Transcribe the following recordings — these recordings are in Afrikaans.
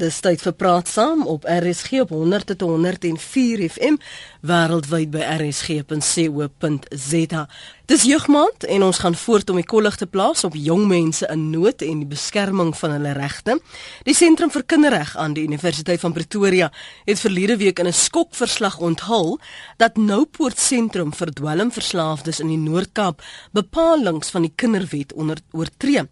Dis tyd vir praat saam op RSG op 100 tot 104 FM wêreldwyd by rsg.co.za. Dis jeugmaand en ons gaan voort om die kollig te plaas op jong mense in nood en die beskerming van hulle regte. Die Sentrum vir Kinderreg aan die Universiteit van Pretoria het verlede week in 'n skokverslag onthul dat Noupoort Sentrum vir dwelmverslaafdes in die Noord-Kaap bepalinge van die Kinderwet onder oortree.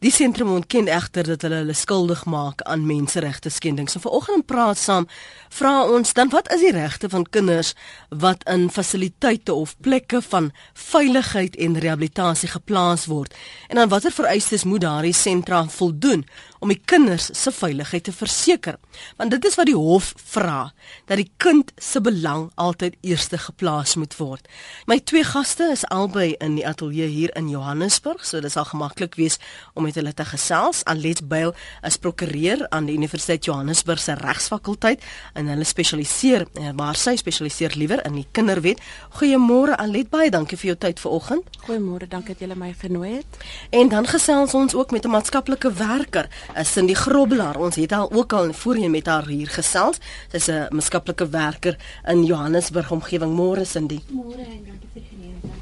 Die sentrum ontken egter dat hulle hulle skuldig maak aan menseregte skendings. So vanoggend praat saam vra ons dan wat is die regte van kinders wat in fasiliteite of plekke van veilig veiligheid en rehabilitasie geplaas word. En aan watter vereistes moet daardie sentra voldoen om die kinders se veiligheid te verseker want dit is wat die hof vra dat die kind se belang altyd eerste geplaas moet word. My twee gaste is albei in die ateljee hier in Johannesburg so dit sal gemaklik wees om met hulle te gesels. Alet Byl is prokureur aan die Universiteit Johannesburg se regsfakulteit en hulle spesialiseer waar sy spesialiseer liewer in die kinderwet. Goeiemôre Alet baie dankie vir jou tyd vanoggend. Goeiemôre dankie dat jy my genooi het. En dan gesels ons ook met 'n maatskaplike werker is Cindy Grobbelaar. Ons het al ook al voorheen met haar hier gesels. Sy's 'n maatskaplike werker in Johannesburg omgewing. Môre Cindy. Môre en dankie vir die geleentheid.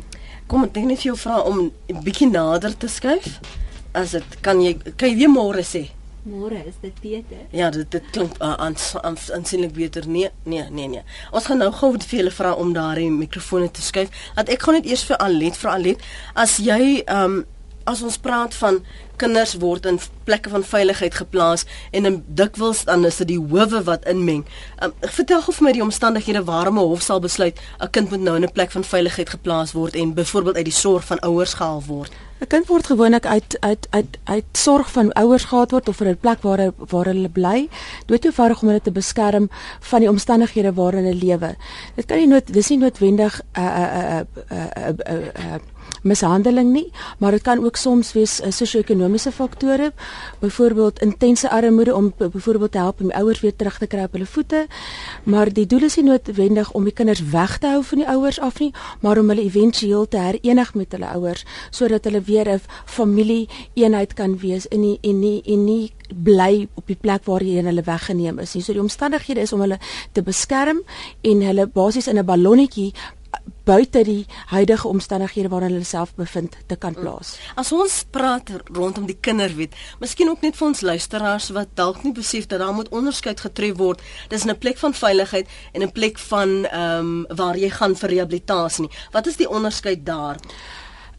Kom ek net vir jou vra om 'n bietjie nader te skuif. As dit kan jy kan jy weer môre sê? Môre is dit beter. Ja, dit dit klink uh, aan aansienlik beter. Nee, nee, nee, nee. Ons gaan nou gou vir julle vra om daardie mikrofone te skuif. Laat ek gaan net eers vir Alet vra Alet, as jy ehm um, as ons praat van kinders word in plekke van veiligheid geplaas en in dikwels dan is dit die howe wat inmeng. Um, vertel gou vir my die omstandighede waarom 'n hof sal besluit 'n kind moet nou in 'n plek van veiligheid geplaas word en byvoorbeeld uit die sorg van ouers gehaal word. 'n Kind word gewoonlik uit uit uit uit sorg van ouers gehaal word of vir 'n plek waar waar hulle bly, doeteenvoudig om hulle te beskerm van die omstandighede waarin hulle lewe. Dit kan nie nood dis nie noodwendig 'n 'n 'n 'n mishandeling nie, maar dit kan ook soms wees uh, sosio-ekonomiese faktore, byvoorbeeld intense armoede om byvoorbeeld te help om die ouers weer terug te kry op hulle voete. Maar die doel is nie noodwendig om die kinders weg te hou van die ouers af nie, maar om hulle éventueel te herenig met hulle ouers sodat hulle weer 'n familie eenheid kan wees in die en nie en nie bly op die plek waar jy hulle weggeneem is nie. So die omstandighede is om hulle te beskerm en hulle basies in 'n ballonnetjie buite die huidige omstandighede waarin hulle self bevind te kan plaas. As ons praat rondom die kinderwet, miskien ook net vir ons luisteraars wat dalk nie besef dat daar moet onderskeid getref word. Dis 'n plek van veiligheid en 'n plek van ehm um, waar jy gaan vir rehabilitasie. Wat is die onderskeid daar?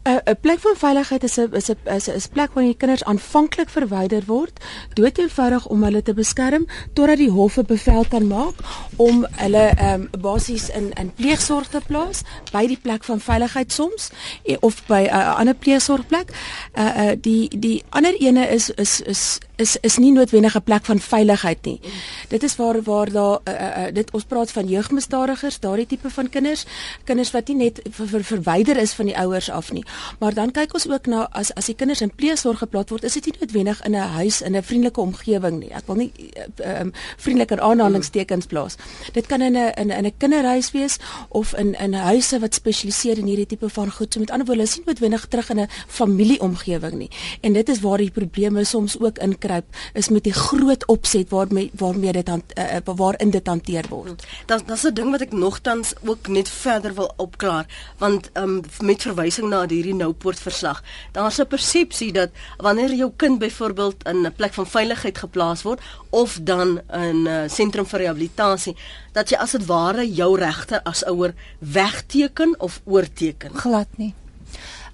'n 'n plek van veiligheid is 'n is 'n is 'n plek waar die kinders aanvanklik verwyder word, doeteenvoudig om hulle te beskerm totdat die hof 'n bevel kan maak om hulle ehm um, basies in in pleegsorg te plaas by die plek van veiligheid soms eh, of by 'n uh, ander pleegsorgplek. Uh uh die die ander ene is is is is is nie noodwendig 'n plek van veiligheid nie. Dit is waar waar daar uh, uh, dit ons praat van jeugmisdadigers, daardie tipe van kinders, kinders wat nie net ver, ver, verwyder is van die ouers af nie. Maar dan kyk ons ook na as as die kinders in pleegsorg geplaas word, is dit nie noodwendig in 'n huis in 'n vriendelike omgewing nie. Ek wil nie um, vriendelike aanhalingstekens plaas. Dit kan in 'n in 'n 'n kinderhuis wees of in in huise wat spesialiseer in hierdie tipe van goed. So met ander woorde, is nie noodwendig terug in 'n familieomgewing nie. En dit is waar die probleme soms ook in ingryp is met die groot opset waarmee waarmee dit dan uh, waarin dit hanteer word. Dan dan 'n ding wat ek nogtans ook net verder wil opklaar want um, met verwysing na hierdie Noupoort verslag, daar's 'n persepsie dat wanneer jou kind byvoorbeeld in 'n plek van veiligheid geplaas word of dan in 'n uh, sentrum vir rehabilitasie dat jy as dit ware jou regte as ouer wegteken of oorteken. Glad nie.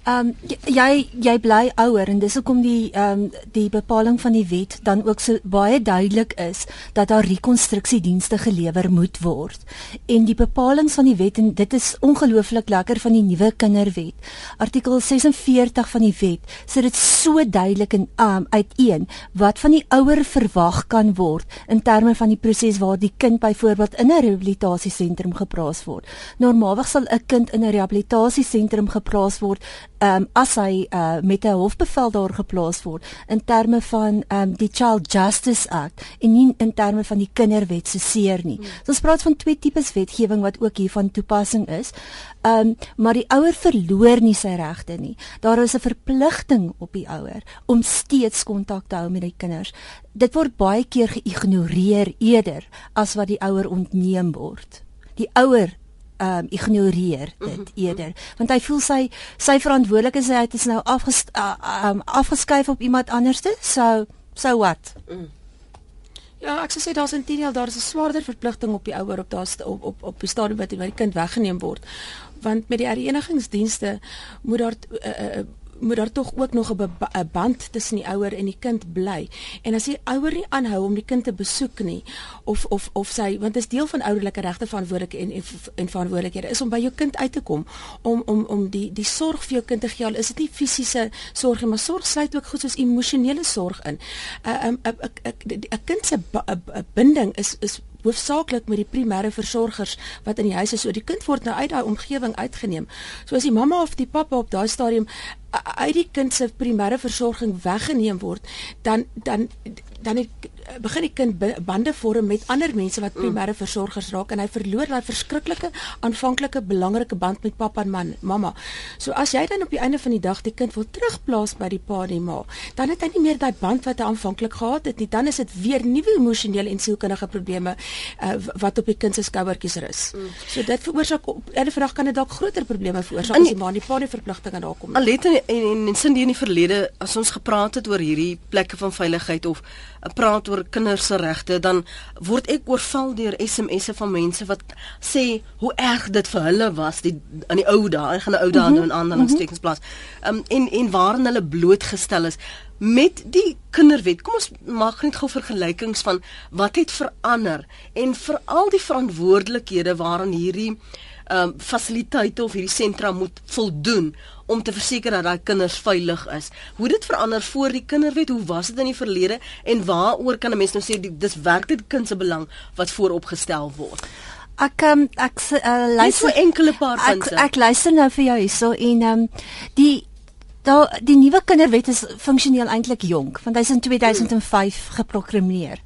Ehm um, jy jy bly ouer en dis hoekom die ehm um, die bepaling van die wet dan ook so baie duidelik is dat daar rekonstruksiedienste gelewer moet word. En die bepaling van die wet en dit is ongelooflik lekker van die nuwe kinderwet. Artikel 46 van die wet sê dit so duidelik en um, uiteen wat van die ouer verwag kan word in terme van die proses waar die kind byvoorbeeld in 'n rehabilitasiesentrum geplaas word. Normaalweg sal 'n kind in 'n rehabilitasiesentrum geplaas word ehm um, as hy uh, met 'n hofbevel daar geplaas word in terme van um, die Child Justice Act en nie in terme van die kinderwet se seer nie. Hmm. So ons praat van twee tipes wetgewing wat ook hier van toepassing is. Um, maar die ouer verloor nie sy regte nie. Daar is 'n verpligting op die ouer om steeds kontak te hou met die kinders. Dit word baie keer geïgnoreer eerder as wat die ouer ontneem word. Die ouer um, ignoreer dit mm -hmm. eerder want hy voel sy sy verantwoordelikheid is nou afges, uh, um, afgeskuif op iemand anderste so so what mm. Ja, ek sou sê daar's intedeel daar's 'n swaarder verpligting op die ouer op daar's op op op die stadium wat die kind weggeneem word. Want met die herenigingsdienste moet daar uh, uh, moet daar tog ook nog 'n band tussen die ouer en die kind bly. En as die ouer nie aanhou om die kind te besoek nie of of of sy want dit is deel van ouderlike regte verantwoordelik en en, en verantwoordelikhede is om by jou kind uit te kom om om om die die sorg vir jou kind te gee. Al is dit nie fisiese sorg nie, maar sorg sluit ook goed soos emosionele sorg in. 'n 'n 'n 'n kind se binding is is hoofsaaklik met die primêre versorgers wat in die huis is. So die kind word nou uit daai omgewing uitgeneem. So as die mamma of die pappa op daai stadium uit die kind se primêre versorging weggeneem word, dan dan dan het, begin die kind bande vorm met ander mense wat primêre versorgers raak en hy verloor daai verskriklike aanvanklike belangrike band met pappa en man, mamma. So as jy dan op die einde van die dag die kind wil terugplaas by die pa en die ma, dan het hy nie meer daai band wat hy aanvanklik gehad het nie. Dan is dit weer nuwe emosionele en sielkundige probleme uh, wat op die kind se skouertjies rus. Mm. So dit veroorsaak op einde van die dag kan dit dalk groter probleme veroorsaak as die ma en die pa die verpligtinge daar kom. Alet en en, en, en sin die in die verlede as ons gepraat het oor hierdie plekke van veiligheid of praat oor kinders se regte, dan word ek oorval deur SMS'e van mense wat sê hoe erg dit vir hulle was die aan die ou dae, ek gaan nou ou dae nou in aanhalingstekens plaas. Um en en waarin hulle blootgestel is met die kinderwet. Kom ons maak net gou vergelykings van wat het verander en veral die verantwoordelikhede waaraan hierdie um fasiliteite of hierdie sentra moet voldoen om te verseker dat daai kinders veilig is. Hoe dit verander voor die kinderwet, hoe was dit in die verlede en waaroor kan 'n mens nou sê die, dis werk dit kind se belang wat vooropgestel word? Ek um, ek uh, luister so enkele paar punte. Ek, ek luister nou vir jou hierso en um die daar die nuwe kinderwet is funksioneel eintlik jonk want hy's in 2005 geprogrammeer.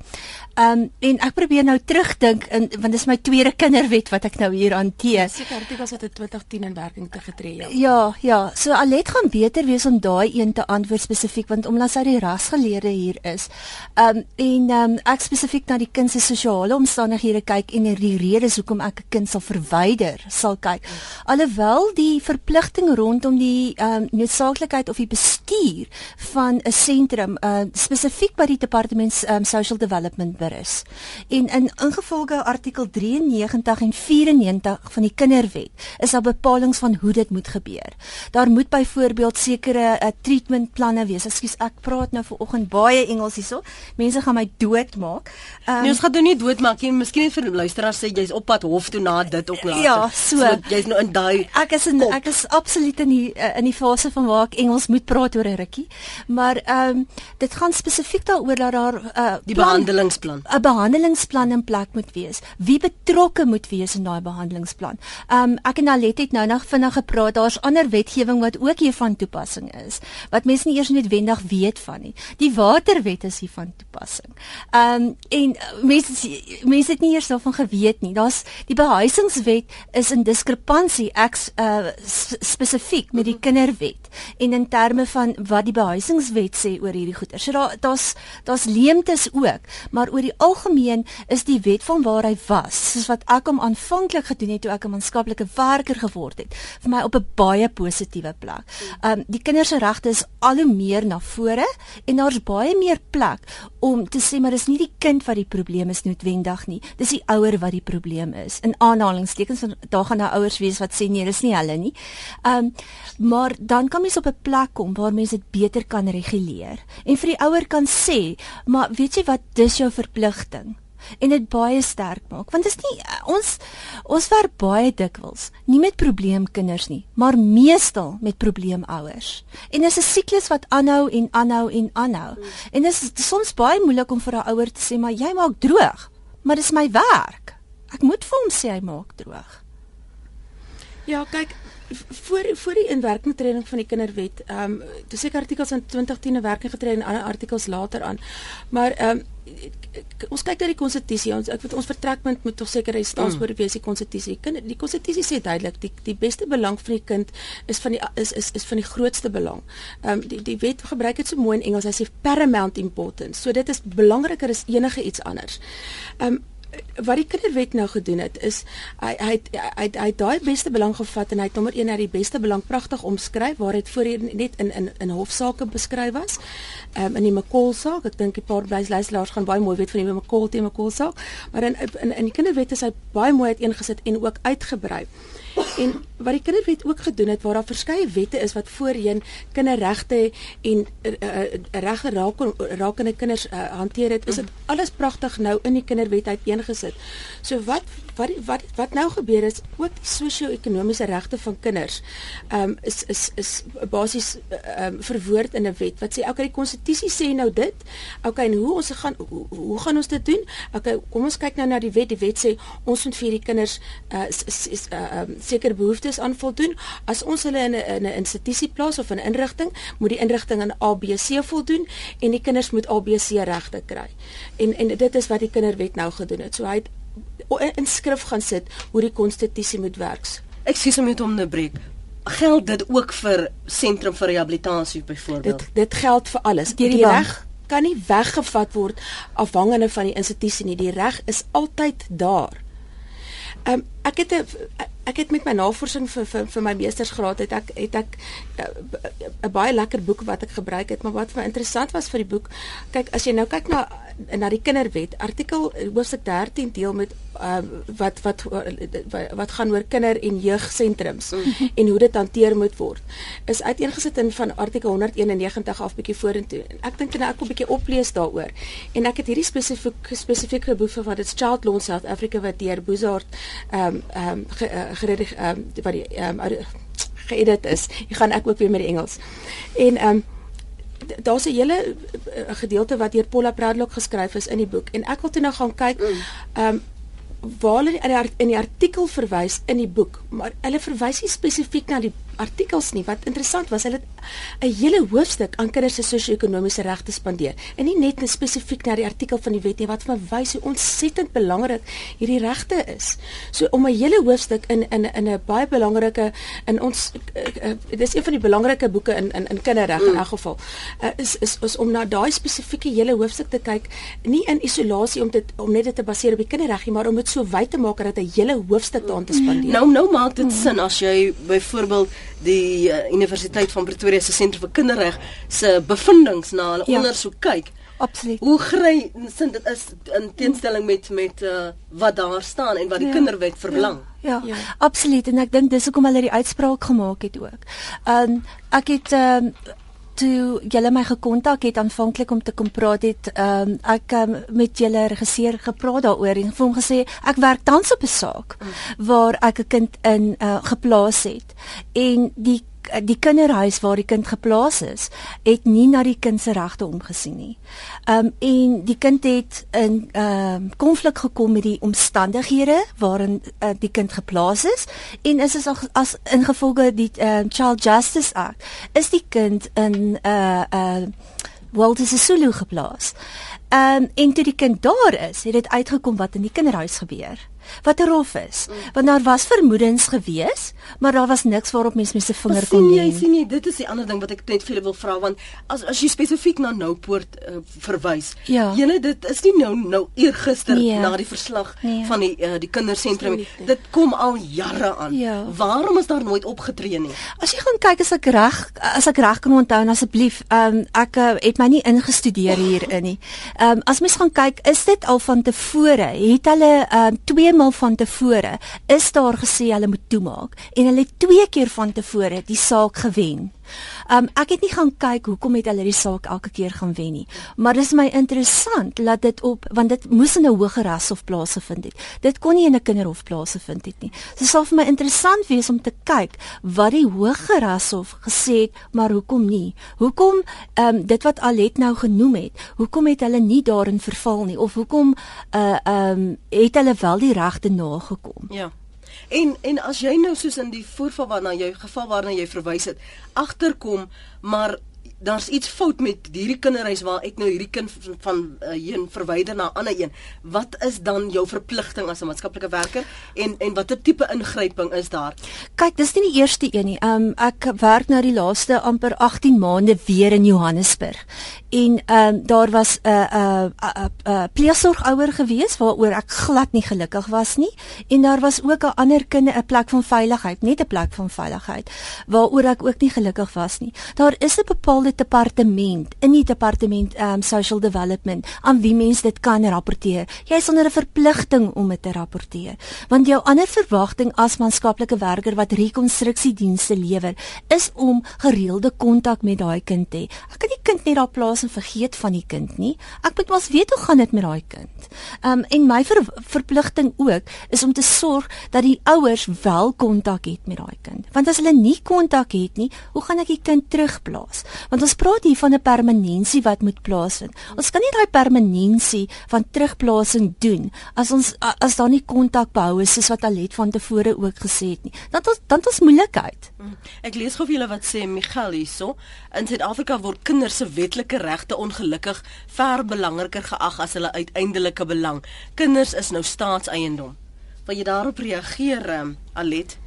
Ehm um, en ek probeer nou terugdink in want dis my tweede kinderwet wat ek nou hier hanteer. Seker dit was dit in 2010 in werking te getree ja. Ja, ja. So Alet gaan beter wees om daai een te antwoord spesifiek want omdat sy die rasgeleerde hier is. Ehm um, en ehm um, ek spesifiek na die kind se sosiale omstandighede kyk en die redes hoekom ek 'n kind sal verwyder sal kyk. Alhoewel die verpligting rondom die ehm um, noodsaaklikheid of die bestuur van 'n sentrum uh, spesifiek by die departement um, social development berus. En in ingevolge artikel 93 en 94 van die kinderwet is daar bepalinge van hoe dit moet gebeur. Daar moet byvoorbeeld sekere uh, treatment planne wees. Ekskuus, ek praat nou ver oggend baie Engels hierso. Mense gaan my doodmaak. Um, nee, ons gaan jou nie doodmaak nie. Miskien vir luisteraars sê jy's op pad hof toe na dit ook later. Ja, so, so jy's nou in daai Ek is in kop. ek is absoluut in die uh, in die fase van waar ek Engels moet praat oor 'n rukkie. Maar ehm um, dit gaan spesifiek daaroor dat daar uh, die behandelingsplan behandelingsplan. 'n Behandelingsplan in plek moet wees. Wie betrokke moet wees in daai behandelingsplan? Um ek en Alet het nou nog vinnig gepraat. Daar's ander wetgewing wat ook hiervan toepassing is wat mense nie eers noodwendig weet van nie. Die waterwet is hiervan toepassing. Um en mense mense het nie eers daarvan geweet nie. Daar's die behuisingswet is in diskrepansie ek uh, spesifiek met die kinderwet en in terme van wat die behuisingswet sê oor hierdie goeder. So daar daar's daar's leemtes ook, maar oor die algemeen is die wet van waar hy was, soos wat ek hom aanvanklik gedoen het toe ek 'n maatskaplike werker geword het, vir my op 'n baie positiewe plek. Um die kinders se regte is al hoe meer na vore en daar's baie meer plek om te sê maar dis nie die kind wat die probleem is noodwendig nie, dis die ouer wat die probleem is. In aanhalingstekens daar gaan nou ouers wees wat sê nee, dis nie hulle nie. Um maar dan kan mens op 'n plek kom waar mens dit beter kan reguleer en vir die ouer kan sê, maar weet jy wat, dis jou verpligting en dit baie sterk maak want dit is nie ons ons werk baie dikwels nie met probleemkinders nie maar meestal met probleemouers. En dis 'n siklus wat aanhou en aanhou en aanhou. En dit is soms baie moeilik om vir 'n ouer te sê maar jy maak droog maar dis my werk. Ek moet vir hom sê hy maak droog. Ja kyk voor voor die inwerkingtreding van die kinderwet, ehm um, toe seker artikels in 2010 'n werking getree en ander artikels later aan. Maar ehm um, ons kyk na die konstitusie. Ons ek weet ons vertrekpunt moet tog seker hy voor mm. die konstitusie. Kind die konstitusie sê duidelik die die beste belang van die kind is van die is is is van die grootste belang. Ehm um, die die wet gebruik dit so mooi in Engels. Hy sê paramount importance. So dit is belangriker as enige iets anders. Ehm um, wat die kinderwet nou gedoen het is hy hy hy hy daai beste belang gevat en hy het nommer 1 na die beste belang pragtig omskryf waar dit voorheen net in in in hofsaake beskryf was. Ehm um, in die McCall saak, ek dink die paar luisteraars gaan baie mooi weet van die McCall teen McCall saak, maar in in in die kinderwet is hy baie mooi uiteengesit en ook uitgebrei. En wat die kinderwet ook gedoen het waar daar verskeie wette is wat voorheen kinderregte en uh, uh, regte raak rakende kinders uh, hanteer het, is dit alles pragtig nou in die kinderwet uiteengesit. So wat wat wat wat nou gebeur is ook sosio-ekonomiese regte van kinders ehm um, is is is basies ehm um, verwoord in 'n wet wat sê okay die konstitusie sê nou dit okay en hoe ons gaan hoe, hoe gaan ons dit doen okay kom ons kyk nou na die wet die wet sê ons moet vir die kinders uh, is is ehm uh, um, behoeftes aan voldoen. As ons hulle in 'n 'n institusie plaas of 'n in inrigting, moet die inrigting aan ABC voldoen en die kinders moet ABC regte kry. En en dit is wat die kinderwet nou gedoen het. So hy het in skrif gaan sit hoe die konstitusie moet werk. Ek sê sommer om te breek. Geld dit ook vir sentrum vir rehabilitasie byvoorbeeld? Dit dit geld vir alles. Die, die reg kan nie weggevat word afhangende van die institusie nie. Die reg is altyd daar. Ehm um, ek het 'n ek het met my navorsing vir vir vir my meestersgraad het ek het ek 'n baie lekker boek wat ek gebruik het, maar wat vir my interessant was vir die boek, kyk as jy nou kyk na na die kinderwet, artikel hoofstuk 13 deel met uh, wat wat wat gaan oor kinder en jeugsentrums mm. en hoe dit hanteer moet word. Is uiteengesit in van artikel 191 af bietjie vorentoe. En ek dink nou ek wil bietjie oplees daaroor. En ek het hierdie spesifiek spesifieke boek van wat dit Child Law South Africa wat deur Boezard ehm um, ehm um, geredig ehm um, wat die ehm um, geëdit is. Ek gaan ek ook weer met die Engels. En ehm um, daar's 'n hele eh, gedeelte wat deur Paula Bradlock geskryf is in die boek en ek wil toe nou gaan kyk mm. ehm um, waar hulle in die artikel verwys in die boek, maar hulle verwys nie spesifiek na die artikels nie. Wat interessant was, hulle het 'n hele hoofstuk aan kinders se sosio-ekonomiese regte spandeer. En nie net spesifiek na die artikel van die wet nie, wat verwys hoe ontsettend belangrik hierdie regte is. So om 'n hele hoofstuk in in in 'n baie belangrike in ons uh, uh, dis een van die belangrike boeke in in in kinderreg in mm. elk geval. Uh, is is is om na daai spesifieke hele hoofstuk te kyk, nie in isolasie om dit om net dit te baseer op die kinderreg nie, maar om dit so wyd te maak dat 'n hele hoofstuk daaraan te spandeer. Nou nou maak dit sin as jy byvoorbeeld die uh, Universiteit van Pretoria se sentrum vir kinderreg se bevindinge na hulle ja. ondersoek kyk. Absoluut. Hoe gry sin dit is in teenstelling met met uh, wat daar staan en wat die ja. kinderwet verlang. Ja. Ja, ja. Absoluut en ek dink dis hoekom hulle die uitspraak gemaak het ook. Um, ek het um, toe julle my gekontak het aanvanklik om te kom praat het ehm um, ek um, met julle regisseur gepraat daaroor en vir hom gesê ek werk tans op 'n saak mm. waar ek 'n kind in uh, geplaas het en die die kinderhuis waar die kind geplaas is, het nie na die kind se regte omgesien nie. Um en die kind het in um konflik gekom met die omstandighede waarin uh, die kind geplaas is en is as as ingevolge die um, Child Justice Act is die kind in 'n uh, uh Walter Sisulu geplaas. Um en toe die kind daar is, het dit uitgekom wat in die kinderhuis gebeur wat er rof is. Mm. Want daar was vermoedens gewees, maar daar was niks waarop mens met se vinger kon lê. Sien jy, sien jy, dit is die ander ding wat ek net vir julle wil vra want as as jy spesifiek na Noupoort uh, verwys. Ja. Julle dit is nie nou nou eergister nee. na die verslag nee. van die uh, die kindersentrum. Dit kom al jare aan. Ja. Waarom is daar nooit opgetree nie? As jy gaan kyk as ek reg as ek reg kan onthou asseblief, um, ek uh, het my nie ingestudeer hierin nie. Ehm um, as mens gaan kyk, is dit al van tevore het hulle ehm um, twee maal van tevore is daar gesê hulle moet toemaak en hulle twee keer van tevore die saak gewen. Um ek het nie gaan kyk hoekom het hulle die saak elke keer gaan wen nie. Maar dis my interessant dat dit op want dit moes in 'n hoër rashof plaasgevind het. Dit kon nie in 'n kinderhof plaasgevind het nie. So sal vir my interessant wees om te kyk wat die hoër rashof gesê het, maar hoekom nie? Hoekom um dit wat Alet nou genoem het, hoekom het hulle nie daarin verval nie of hoekom uh um het hulle wel die regte nagekom? Ja. En en as jy nou soos in die voorval waarna jy geval waarna jy verwys het, agterkom, maar daar's iets fout met hierdie kinderhuis waar ek nou hierdie kind van, van uh, een verwyder na 'n ander een. Wat is dan jou verpligting as 'n maatskaplike werker en en watter tipe ingryping is daar? Kyk, dis nie die eerste een nie. Um ek werk nou die laaste amper 18 maande weer in Johannesburg. En um daar was 'n 'n 'n pleegsorgouer gewees waaroor ek glad nie gelukkig was nie. En daar was ook 'n ander kind 'n plek van veiligheid, net 'n plek van veiligheid waaroor ek ook nie gelukkig was nie. Daar is 'n bepaalde departement in die departement um social development aan wie mens dit kan rapporteer. Jy is onder 'n verpligting om dit te rapporteer. Want jou ander verwagting as maatskaplike werker wat rekonstruksiedienste lewer, is om gereelde kontak met daai kind te hê. Ek kan die kind nie daar plaas en vergeet van die kind nie. Ek moet mos weet hoe gaan dit met daai kind. Um en my ver, verpligting ook is om te sorg dat die ouers wel kontak het met daai kind. Want as hulle nie kontak het nie, hoe gaan ek die kind terugplaas? Want ons praat hier van 'n permanensie wat moet plaasvind. Ons kan nie daai permanensie van terugplasing doen as ons as daar nie kontak behou is soos wat Alet van tevore ook gesê het nie. Dan ons dan ons moeilikheid. Mm. Ek lees gou vir julle wat sê Michael hierso. In Suid-Afrika word kinders se wetlike regte ongelukkig ver belangriker geag as hulle uiteindelike belang. Kinders is nou staatseiendom. Wil jy daarop reageer, um, Alet?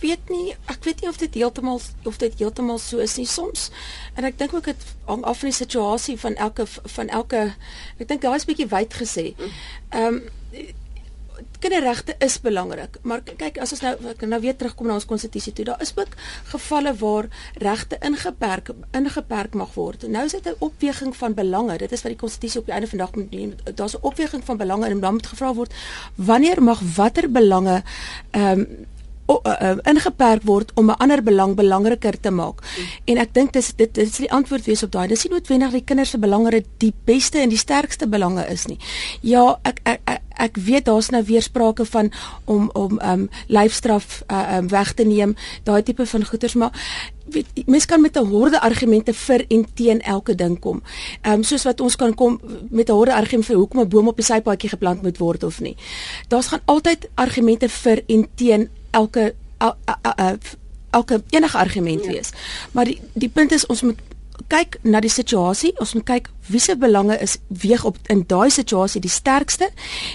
Weet nie, ek weet nie of dit heeltemal of dit heeltemal so is nie soms. En ek dink ook dit hang af van die situasie van elke van elke ek dink daar is 'n bietjie wyd gesê. Ehm um, kinderregte is belangrik, maar kyk as ons nou nou weer terugkom na ons konstitusie toe, daar is ook gevalle waar regte ingeperk ingeperk mag word. Nou is dit 'n opweging van belange. Dit is wat die konstitusie op die einde van dag moet neem. Daar's 'n opweging van belange en dan moet gevra word wanneer mag watter belange ehm um, uh, ingeperk word om 'n ander belang belangriker te maak. Mm. En ek dink dis dit is die antwoord wees op daai. Dis nie noodwendig die kinders se belange die beste en die sterkste belange is nie. Ja, ek ek ek, ek weet daar's nou weer sprake van om om um lyfstraf uh, um weg te neem, daai tipe van goeters, maar mens kan met 'n horde argumente vir en teen elke ding kom. Ehm um, soos wat ons kan kom met 'n horde argument vir hoekom 'n boom op die sypaadjie geplant moet word of nie. Daar's gaan altyd argumente vir en teen elke el, el, el, elke enige argument ja. wees. Maar die die punt is ons moet kyk na die situasie. Ons moet kyk wie se belange is weeg op in daai situasie die sterkste.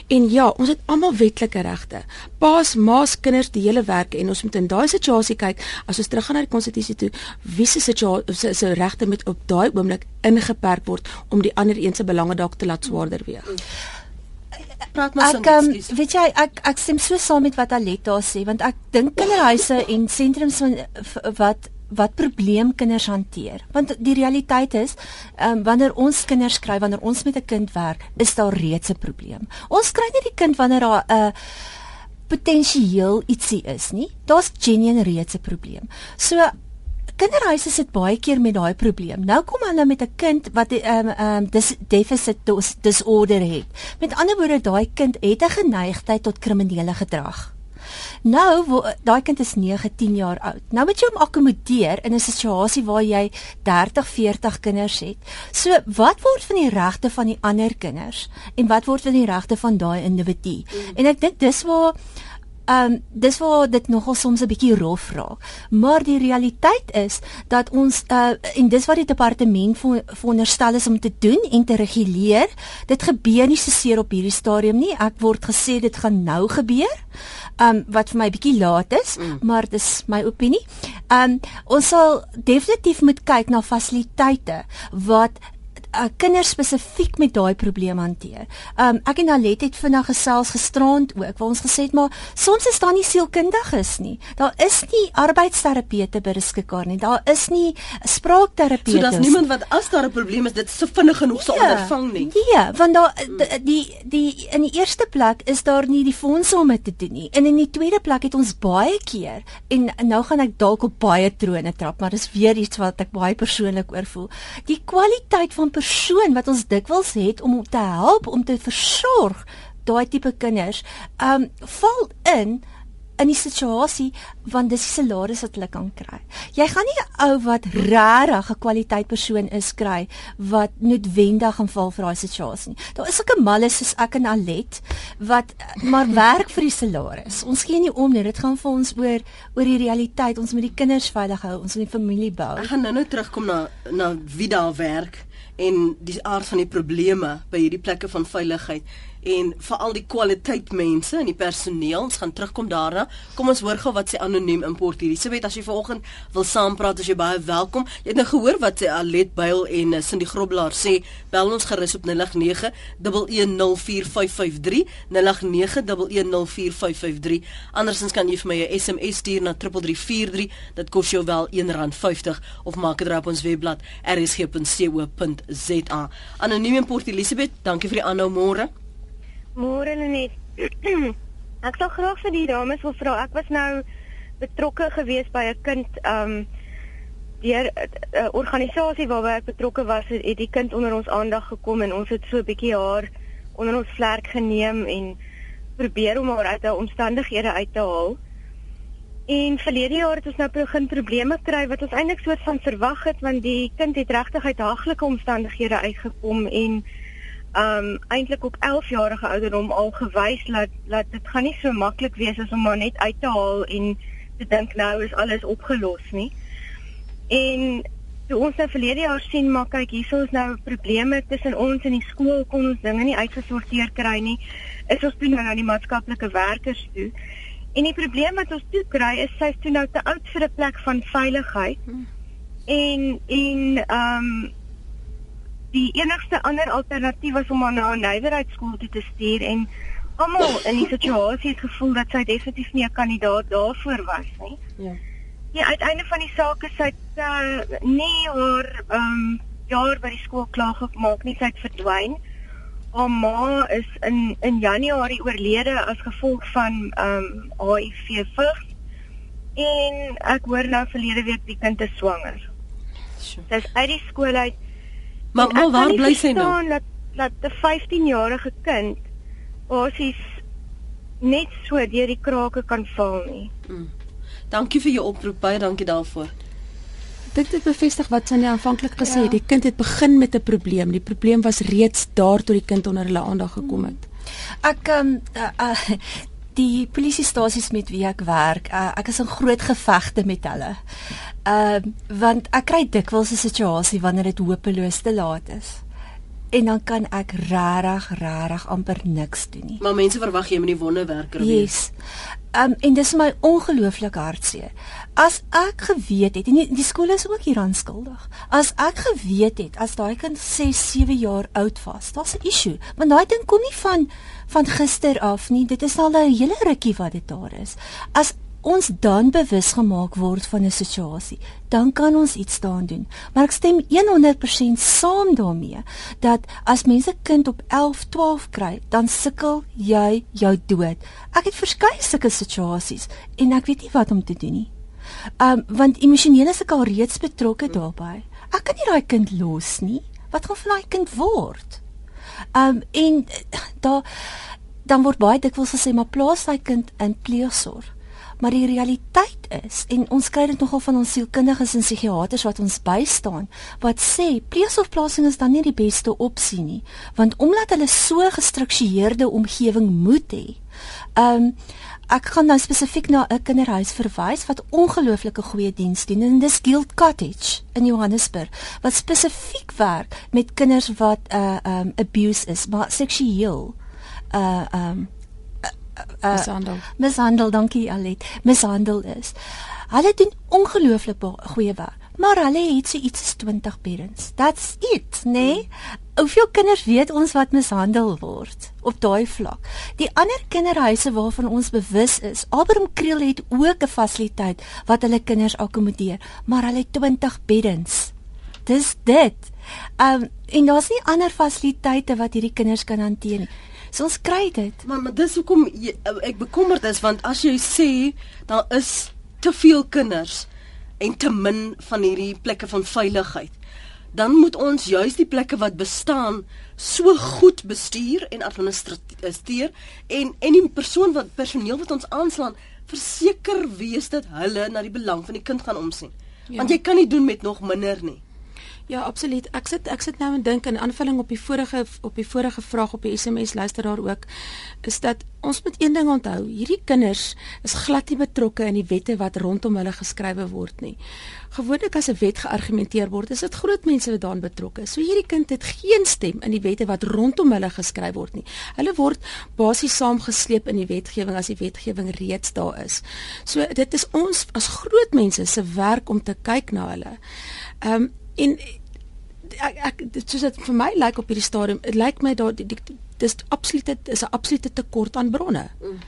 En ja, ons het almal wetlike regte. Paas, maas, kinders, die hele werk en ons moet in daai situasie kyk as ons teruggaan na die konstitusie toe, wie se situasie se, se regte moet op daai oomblik ingeperk word om die ander een se belange dalk te laat swaarder weeg. Hmm praat maar so. Ek um, weet jy ek ek stem so saam met wat Aletta sê want ek dink kinderhuise en sentrums van wat wat probleem kinders hanteer. Want die realiteit is, ehm um, wanneer ons kinders kry, wanneer ons met 'n kind werk, is daar reeds 'n probleem. Ons kry nie die kind wanneer daar 'n uh, potensieel ietsie is nie. Daar's genuen reeds 'n probleem. So kinderhuise sit baie keer met daai probleem. Nou kom hulle met 'n kind wat 'n um, um, dis deficit dis, disorder het. Met ander woorde, daai kind het 'n geneigtheid tot kriminele gedrag. Nou, daai kind is 9, 10 jaar oud. Nou moet jy hom akkommodeer in 'n situasie waar jy 30, 40 kinders het. So, wat word van die regte van die ander kinders en wat word van die regte van daai individu? Mm. En ek dink dis waar Ehm um, dis waar dit nogal soms 'n bietjie rof raak. Maar die realiteit is dat ons uh en dis wat die departement veronderstel is om te doen en te reguleer. Dit gebeur nie so seer op hierdie stadium nie. Ek word gesê dit gaan nou gebeur. Um wat vir my bietjie laat is, mm. maar dis my opinie. Um ons sal definitief moet kyk na fasiliteite wat uh, kinders spesifiek met daai probleem hanteer. Um ek en Alet het vinnig gesels gisterand ook waar ons gesê het maar soms is daar nie sielkundiges nie. Daar is nie arbeidsterapeute beskikbaar nie. Daar is nie spraakterapeute. So daar's niemand wat as daar 'n probleem is dit so vinnig genoeg sal nee, ondervang nie. Nee, want daar die, die die in die eerste plek is daar nie die fondse om dit te doen nie. En in die tweede plek het ons baie keer en nou gaan ek dalk op baie trone trap, maar dis weer iets wat ek baie persoonlik oor voel. Die kwaliteit van persoon wat ons dikwels het om te help om te versorg daai tipe kinders, um val in in die situasie want dis die salaris wat hulle kan kry. Jy gaan nie 'n ou wat regtig 'n kwaliteit persoon is kry wat noodwendig gaan val vir daai situasie nie. Daar is ook 'n malle soos ek en Alet wat maar werk vir die salaris. Ons gee nie om nie. Dit gaan vir ons oor oor die realiteit. Ons moet die kinders veilig hou, ons moet die familie bou. Ek gaan nou-nou terugkom na na wie daar werk en die aard van die probleme by hierdie plekke van veiligheid en veral die kwaliteit mense en die personeel. Ons gaan terugkom daarna. Kom ons hoor gou wat sê anoniem import hierdie. Sê weet as jy vanoggend wil saampraat, as jy baie welkom. Jy het nou gehoor wat sê Alet Buil en uh, Cindy Groblaar sê. Bel ons gerus op 089 1104553 089 Andersins kan jy vir my 'n SMS stuur na 3343. Dit kos jou wel R1.50 of maak dit op ons webblad rsg.co.za. Anoniem import Elisabeth, dankie vir die aanhou môre. Môre net. ek sou graag vir die dames wil vra. Ek was nou betrokke gewees by 'n kind um deur 'n uh, organisasie waarby ek betrokke was, het die kind onder ons aandag gekom en ons het so 'n bietjie haar onder ons vlerk geneem en probeer om haar uit haar omstandighede uit te haal. En verlede jaar het ons nou begin probleme kry wat ons eintlik soort van verwag het want die kind het regtig uit haglike omstandighede uitgekom en um eintlik op 11 jarige ouderdom al gewys dat dat dit gaan nie so maklik wees as om maar net uit te haal en te dink nou is alles opgelos nie. En toe ons nou verlede jaar sien maar kyk hier is nou probleme tussen ons en die skool kon ons dinge nie uitgesorteer kry nie. Is ons toe nou na die maatskaplike werkers toe. En die probleem wat ons toe kry is sy's toe nou te oud vir 'n plek van veiligheid. Hmm. En en um die enigste ander alternatief was om haar na 'n nywerheidskool toe te stuur en almal in die situasie het gevoel dat sy definitief nie 'n kandidaat daarvoor was nie. Ja. Die uiteinde van die saak is sy uh, nie haar ehm um, jaar by die skool klaar gemaak nie, sy het verdwyn. Haar ma is in in Januarie oorlede as gevolg van ehm um, HIV vigs. En ek hoor nou verlede week die kind is swanger. Sy is uit die skool uit Maar maar waar bly sy nou? Dat dat 'n 15-jarige kind basies net so deur die krake kan val nie. Hmm. Dankie vir jou oproep, baie dankie daarvoor. Dit het bevestig wat sy aanvanklik gesê het. Ja. Die kind het begin met 'n probleem. Die probleem was reeds daar toe die kind onder hulle aandag gekom het. Ek ehm um, uh, uh, die polisiestasies met wie ek werk, uh, ek is in groot gevegte met hulle. Ehm uh, want ek kry dikwels 'n situasie wanneer dit hopeloos te laat is. En dan kan ek regtig regtig amper niks doen nie. Maar mense verwag jy moet die wonderwerker wees. Yes. Ehm um, en dis my ongelooflik hartseer. As ek geweet het en die, die skool is ook hieraan skuldig. As ek geweet het as daai kind 6, 7 jaar oud was, daar's 'n issue. Want daai ding kom nie van van gister af nie. Dit is al 'n hele rukkie wat dit daar is. As ons dan bewus gemaak word van 'n situasie, dan kan ons iets daaraan doen. Maar ek stem 100% saam daarmee dat as mense kind op 11, 12 kry, dan sukkel jy jou dood. Ek het verskeie sulke situasies en ek weet nie wat om te doen nie. Um want emosioneel is ek al reeds betrokke daarbey. Ek kan nie daai kind los nie. Wat gaan van daai kind word? Um en daar dan word baie dikwels gesê maar plaas daai kind in pleegsorg maar die realiteit is en ons kry dit nogal van ons sielkundiges en psigiaters wat ons bystaan wat sê pleegsorgplasing is dan nie die beste opsie nie want omdat hulle so gestruktureerde omgewing moet hê. Um ek gaan nou spesifiek na 'n kinderhuis verwys wat ongelooflike goeie diens doen en dis Guild Cottage in Johannesburg wat spesifiek werk met kinders wat 'n uh, um abuse is maar seksueel uh um uh, mishandel. Mishandel, dankie Alet. Mishandel is. Hulle doen ongelooflik goeie werk, maar hulle het so iets as 20 parents. That's it, né? Nee? Hoeveel kinders weet ons wat mishandel word op daai vlak? Die ander kinderhuise waarvan ons bewus is, Abraham Kriel het ook 'n fasiliteit wat hulle kinders akkommodeer, maar hulle het 20 beddens. Dis dit. Um en daar's nie ander fasiliteite wat hierdie kinders kan hanteer nie. So ons kry dit. Maar maar dis hoekom ek bekommerd is want as jy sê daar is te veel kinders en te min van hierdie plekke van veiligheid dan moet ons juis die plekke wat bestaan so goed bestuur en administreer en en die persoon wat personeel wat ons aanslaan verseker wees dat hulle na die belang van die kind gaan omsien. Ja. Want jy kan nie doen met nog minder nie. Ja, absoluut. Ek sit ek sit nou en dink in aanvulling op die vorige op die vorige vraag op die SMS luisteraar ook is dat ons moet een ding onthou. Hierdie kinders is glad nie betrokke in die wette wat rondom hulle geskrywe word nie. Gewoonlik as 'n wet geargumenteer word, is dit groot mense wat daarin betrokke is. So hierdie kind het geen stem in die wette wat rondom hulle geskryf word nie. Hulle word basies saamgesleep in die wetgewing as die wetgewing reeds daar is. So dit is ons as groot mense se werk om te kyk na hulle. Ehm um, en ek ek soos dit vir my lyk op hierdie stadium, dit lyk my daar dis absolute is 'n absolute tekort aan bronne. Mm.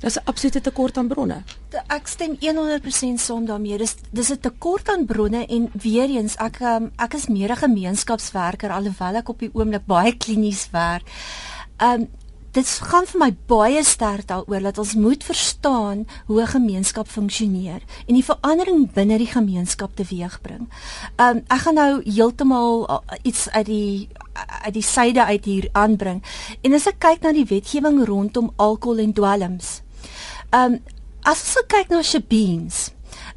Dis 'n absolute tekort aan bronne. Ek stem 100% saam daarmee. Dis dis 'n tekort aan bronne en weer eens ek um, ek is meer 'n gemeenskapswerker alhoewel ek op die oomblik baie klinies werk. Um dit gaan vir my baie sterk daaroor dat ons moet verstaan hoe 'n gemeenskap funksioneer en die verandering binne die gemeenskap teweegbring. Um ek gaan nou heeltemal uh, iets uit die uit die syde uit hier aanbring. En as ek kyk na die wetgewing rondom alkohol en dwelms. Um as ons kyk na shebeens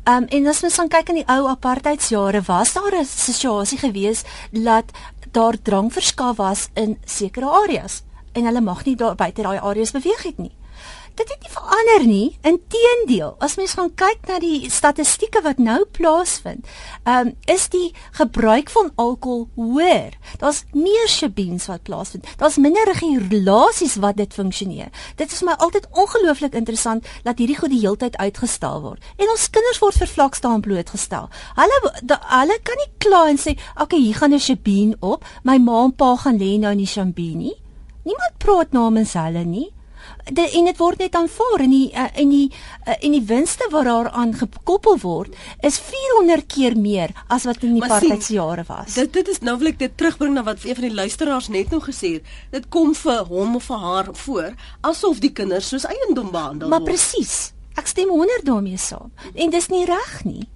Um, en as ons dan kyk in die ou apartheidsjare was daar 'n situasie gewees dat daar drank verskaf was in sekere areas en hulle mag nie daar buite daai areas beweeg het nie. Dit het nie verander nie. Inteendeel, as mens gaan kyk na die statistieke wat nou plaasvind, um, is die gebruik van alkohol hoër. Daar's meer shebeens wat plaasvind. Daar's minder regulasies wat dit funksioneer. Dit is my altyd ongelooflik interessant dat hierdie goed die heeltyd uitgestel word. En ons kinders word vir vlakstaan blootgestel. Hulle hulle kan nie kla en sê, "Oké, okay, hier gaan 'n shebeen op. My ma en pa gaan lê nou in die shambeen nie." Niemand praat namens hulle nie. De, en dit word net aanvaar en die uh, en die uh, en die winste wat daaraan gekoppel word is 400 keer meer as wat in die partytjare was. Dit dit is nou wil ek dit terugbring na wat een van die luisteraars net nou gesê het. Dit kom vir hom of vir haar voor asof die kinders soos eiendom behandel maar word. Maar presies. Ek stem 100 daarmee saam. En dis nie reg nie.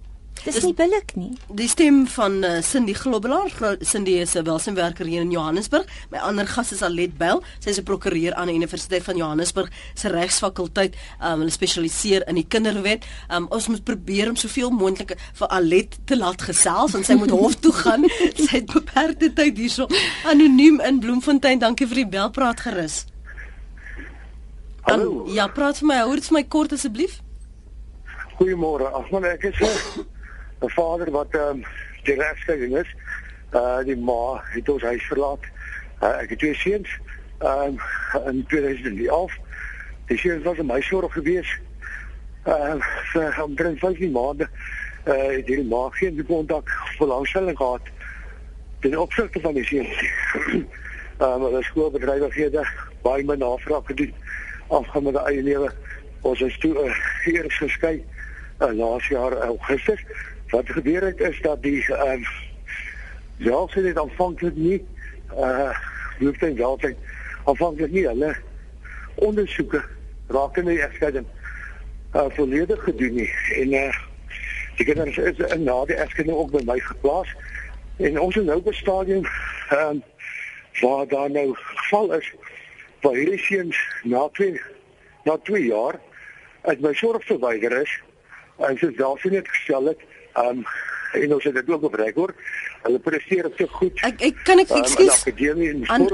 Dis nie billik nie. Die stem van uh, Cindy Globelaar, Cindy is 'n welsinwerker hier in Johannesburg. My ander gas is Alet Bell. Sy is 'n prokureur aan die Universiteit van Johannesburg se regsfakulteit. Um, hulle spesialiseer in die kinderwet. Um, ons moet probeer om soveel moontlik vir Alet te laat gesels en sy moet hof toe gaan. sy het beperkte tyd hierso. Anoniem in Bloemfontein. Dankie vir die belpraat gerus. Hallo. An, ja, praat vir my. Hoor dit vir my kort asseblief. Goeiemôre. Ag man, ek is 'n vader wat ehm um, die regskeiding is. Uh die ma het ons huis verlaat. Uh, ek het twee seuns. Ehm um, in 2011. Die seuns was in my sorg gewees. Ehm uh, vir omtrent 15 maande uh het die ma geen kontak belangstelling gehad ten opsigte van die seuns. Ehm uh, die skoolbedrywighede baie my navraag gedoen afgaan met die eie lewe. Ons is toe uh, eers geskei uh, laas jaar Augustus wat gebeur het is dat die ehm uh, ja, sê dit aanvanklik nie uh hoef dit wel te aanvanklik nie hulle ondersoeke rakende die egskeiding uh volledig gedoen nie. En uh die kinders is in na die egskeiding ook by my geplaas. En ons is nou op 'n stadium ehm uh, waar daar nou geval is waar hierdie seuns na twee na 2 jaar uit my sorg verwyder is en soos daarsien net gestel het um, en ons het dit ook op rekord. Hulle presteer so goed. Ek ek kan ek ekskuus. Um, an,